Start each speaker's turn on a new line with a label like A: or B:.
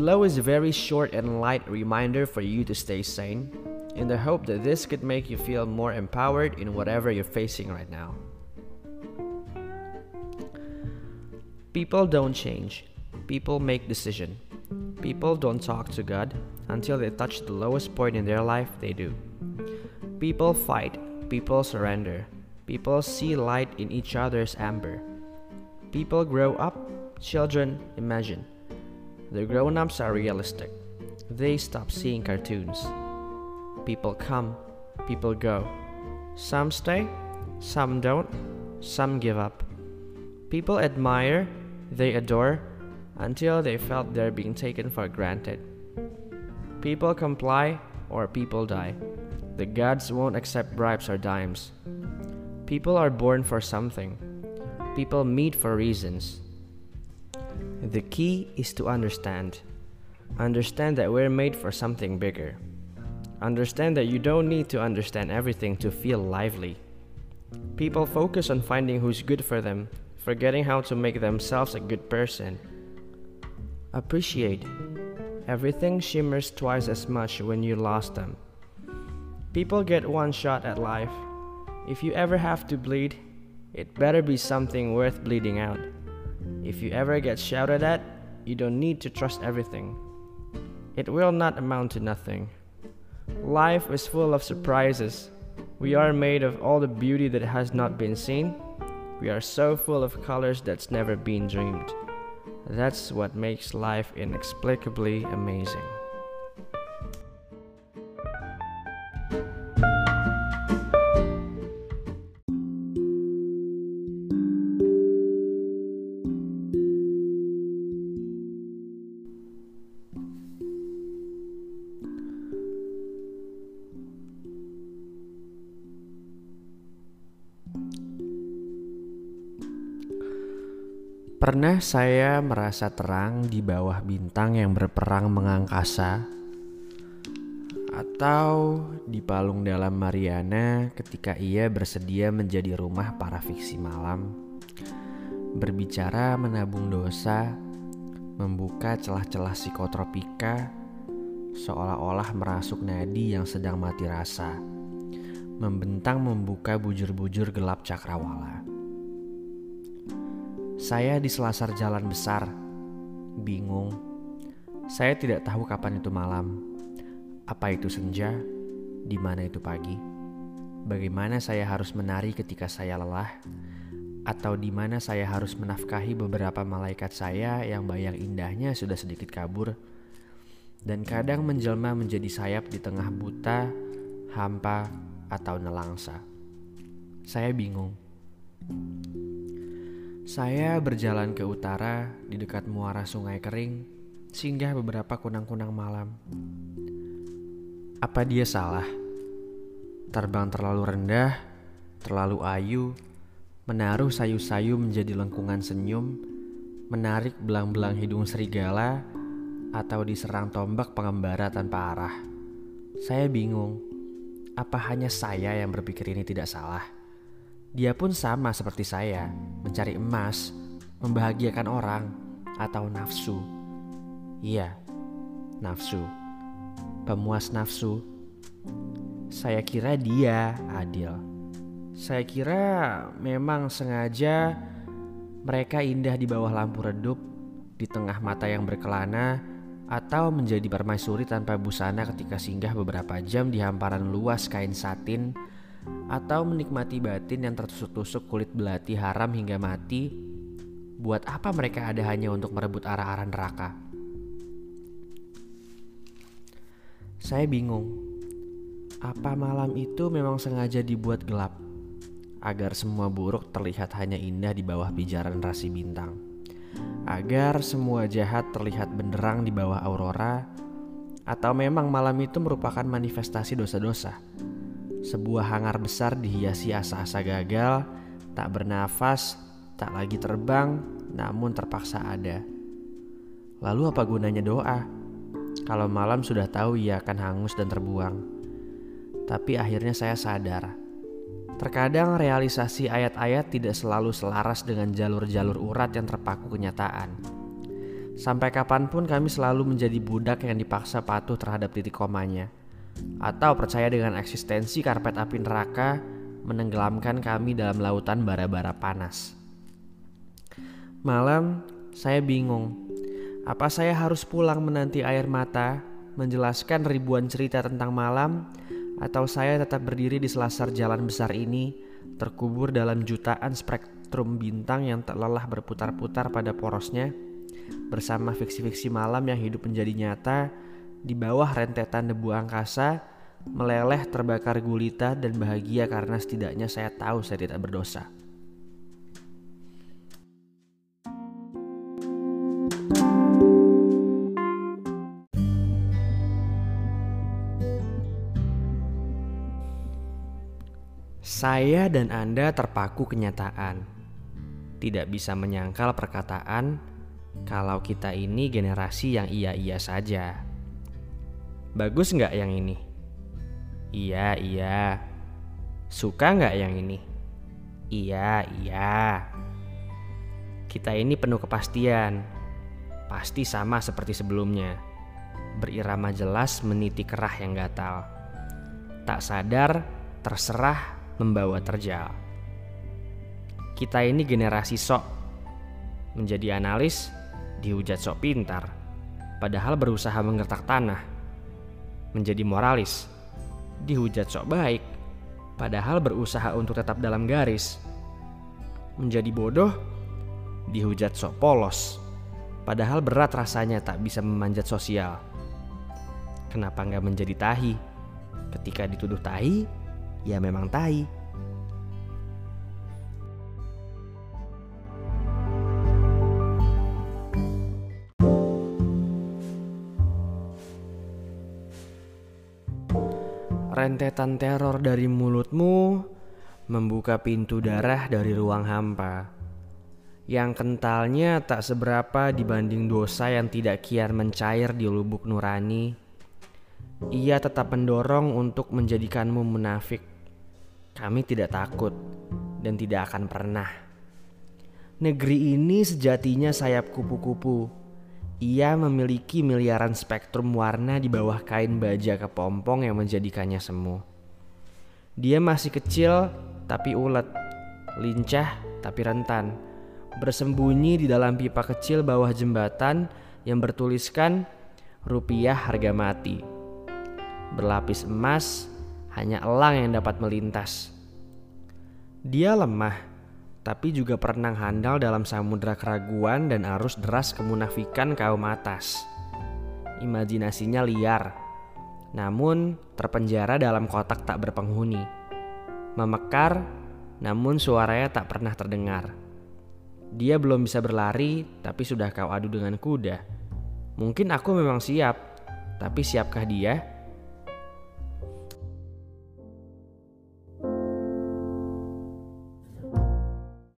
A: Below is a very short and light reminder for you to stay sane, in the hope that this could make you feel more empowered in whatever you're facing right now. People don't change, people make decision. People don't talk to God until they touch the lowest point in their life they do. People fight, people surrender. People see light in each other's amber. People grow up, children imagine. The grown ups are realistic. They stop seeing cartoons. People come, people go. Some stay, some don't, some give up. People admire, they adore, until they felt they're being taken for granted. People comply or people die. The gods won't accept bribes or dimes. People are born for something. People meet for reasons. The key is to understand. Understand that we're made for something bigger. Understand that you don't need to understand everything to feel lively. People focus on finding who's good for them, forgetting how to make themselves a good person. Appreciate. Everything shimmers twice as much when you lost them. People get one shot at life. If you ever have to bleed, it better be something worth bleeding out. If you ever get shouted at, you don't need to trust everything. It will not amount to nothing. Life is full of surprises. We are made of all the beauty that has not been seen. We are so full of colors that's never been dreamed. That's what makes life inexplicably amazing. Pernah saya merasa terang di bawah bintang yang berperang mengangkasa? Atau di palung dalam Mariana ketika ia bersedia menjadi rumah para fiksi malam? Berbicara menabung dosa Membuka celah-celah psikotropika Seolah-olah merasuk nadi yang sedang mati rasa Membentang membuka bujur-bujur gelap cakrawala saya di selasar jalan besar, bingung. Saya tidak tahu kapan itu malam, apa itu senja, di mana itu pagi. Bagaimana saya harus menari ketika saya lelah, atau di mana saya harus menafkahi beberapa malaikat saya yang bayang indahnya sudah sedikit kabur, dan kadang menjelma menjadi sayap di tengah buta, hampa, atau nelangsa. Saya bingung. Saya berjalan ke utara di dekat muara sungai kering, singgah beberapa kunang-kunang malam. Apa dia salah? Terbang terlalu rendah, terlalu ayu, menaruh sayu-sayu menjadi lengkungan senyum, menarik belang-belang hidung serigala, atau diserang tombak pengembara tanpa arah. Saya bingung, apa hanya saya yang berpikir ini tidak salah? Dia pun sama seperti saya, mencari emas, membahagiakan orang, atau nafsu. Iya, nafsu. Pemuas nafsu. Saya kira dia adil. Saya kira memang sengaja mereka indah di bawah lampu redup, di tengah mata yang berkelana, atau menjadi permaisuri tanpa busana ketika singgah beberapa jam di hamparan luas kain satin atau menikmati batin yang tertusuk-tusuk kulit belati haram hingga mati, buat apa mereka ada hanya untuk merebut arah-arah neraka? Saya bingung. Apa malam itu memang sengaja dibuat gelap agar semua buruk terlihat hanya indah di bawah pijaran rasi bintang? Agar semua jahat terlihat benderang di bawah aurora? Atau memang malam itu merupakan manifestasi dosa-dosa? Sebuah hangar besar dihiasi asa-asa gagal, tak bernafas, tak lagi terbang, namun terpaksa ada. Lalu apa gunanya doa? Kalau malam sudah tahu ia akan hangus dan terbuang. Tapi akhirnya saya sadar. Terkadang realisasi ayat-ayat tidak selalu selaras dengan jalur-jalur urat yang terpaku kenyataan. Sampai kapan pun kami selalu menjadi budak yang dipaksa patuh terhadap titik komanya. Atau percaya dengan eksistensi karpet api neraka menenggelamkan kami dalam lautan bara-bara panas. Malam, saya bingung. Apa saya harus pulang menanti air mata, menjelaskan ribuan cerita tentang malam, atau saya tetap berdiri di selasar jalan besar ini, terkubur dalam jutaan spektrum bintang yang tak lelah berputar-putar pada porosnya, bersama fiksi-fiksi malam yang hidup menjadi nyata di bawah rentetan debu angkasa, meleleh terbakar gulita dan bahagia karena setidaknya saya tahu saya tidak berdosa. Saya dan Anda terpaku kenyataan. Tidak bisa menyangkal perkataan kalau kita ini generasi yang iya-iya saja. Bagus nggak yang ini? Iya, iya. Suka nggak yang ini? Iya, iya. Kita ini penuh kepastian. Pasti sama seperti sebelumnya. Berirama jelas meniti kerah yang gatal. Tak sadar, terserah membawa terjal. Kita ini generasi sok. Menjadi analis, dihujat sok pintar. Padahal berusaha menggertak tanah. Menjadi moralis, dihujat sok baik. Padahal berusaha untuk tetap dalam garis. Menjadi bodoh, dihujat sok polos. Padahal berat rasanya tak bisa memanjat sosial. Kenapa nggak menjadi tahi? Ketika dituduh tahi, ya memang tai. Rentetan teror dari mulutmu membuka pintu darah dari ruang hampa. Yang kentalnya tak seberapa dibanding dosa yang tidak kian mencair di lubuk nurani. Ia tetap mendorong untuk menjadikanmu munafik. Kami tidak takut dan tidak akan pernah. Negeri ini sejatinya sayap kupu-kupu. Ia memiliki miliaran spektrum warna di bawah kain baja kepompong yang menjadikannya semu. Dia masih kecil tapi ulet, lincah tapi rentan, bersembunyi di dalam pipa kecil bawah jembatan yang bertuliskan rupiah harga mati. Berlapis emas, hanya elang yang dapat melintas. Dia lemah, tapi juga pernah handal dalam samudera keraguan dan arus deras kemunafikan kaum atas. Imajinasinya liar, namun terpenjara dalam kotak tak berpenghuni. Memekar, namun suaranya tak pernah terdengar. Dia belum bisa berlari, tapi sudah kau adu dengan kuda. Mungkin aku memang siap, tapi siapkah dia?